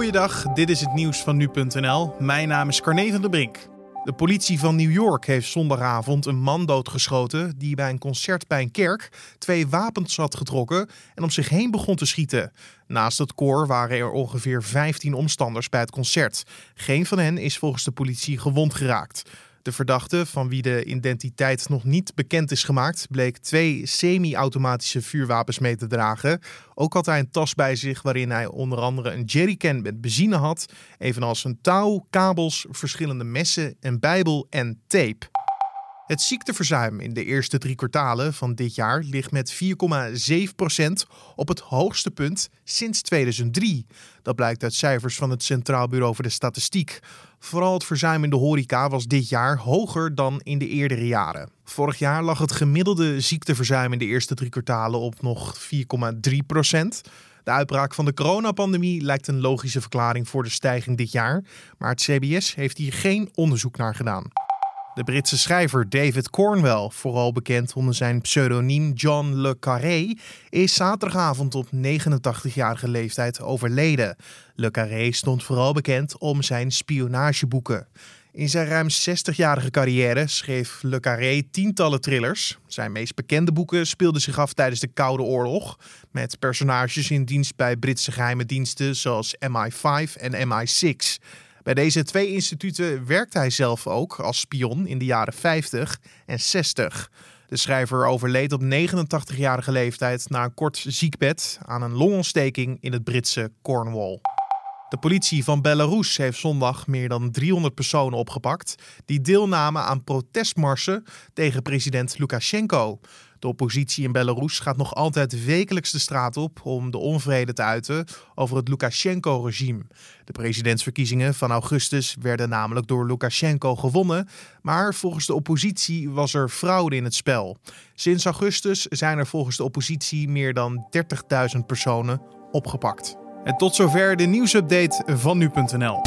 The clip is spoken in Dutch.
Goeiedag, dit is het nieuws van nu.nl. Mijn naam is Carne van der Brink. De politie van New York heeft zondagavond een man doodgeschoten die bij een concert bij een kerk twee wapens had getrokken en om zich heen begon te schieten. Naast het koor waren er ongeveer 15 omstanders bij het concert. Geen van hen is volgens de politie gewond geraakt. De verdachte, van wie de identiteit nog niet bekend is gemaakt, bleek twee semi-automatische vuurwapens mee te dragen. Ook had hij een tas bij zich waarin hij onder andere een jerrycan met benzine had, evenals een touw, kabels, verschillende messen, een bijbel en tape. Het ziekteverzuim in de eerste drie kwartalen van dit jaar ligt met 4,7% op het hoogste punt sinds 2003. Dat blijkt uit cijfers van het Centraal Bureau voor de Statistiek. Vooral het verzuim in de horeca was dit jaar hoger dan in de eerdere jaren. Vorig jaar lag het gemiddelde ziekteverzuim in de eerste drie kwartalen op nog 4,3%. De uitbraak van de coronapandemie lijkt een logische verklaring voor de stijging dit jaar, maar het CBS heeft hier geen onderzoek naar gedaan. De Britse schrijver David Cornwell, vooral bekend onder zijn pseudoniem John Le Carré, is zaterdagavond op 89-jarige leeftijd overleden. Le Carré stond vooral bekend om zijn spionageboeken. In zijn ruim 60-jarige carrière schreef Le Carré tientallen thrillers. Zijn meest bekende boeken speelden zich af tijdens de Koude Oorlog, met personages in dienst bij Britse geheime diensten zoals MI5 en MI6. Bij deze twee instituten werkte hij zelf ook als spion in de jaren 50 en 60. De schrijver overleed op 89-jarige leeftijd na een kort ziekbed aan een longontsteking in het Britse Cornwall. De politie van Belarus heeft zondag meer dan 300 personen opgepakt die deelnamen aan protestmarsen tegen president Lukashenko. De oppositie in Belarus gaat nog altijd wekelijks de straat op om de onvrede te uiten over het Lukashenko-regime. De presidentsverkiezingen van augustus werden namelijk door Lukashenko gewonnen, maar volgens de oppositie was er fraude in het spel. Sinds augustus zijn er volgens de oppositie meer dan 30.000 personen opgepakt. En tot zover de nieuwsupdate van nu.nl.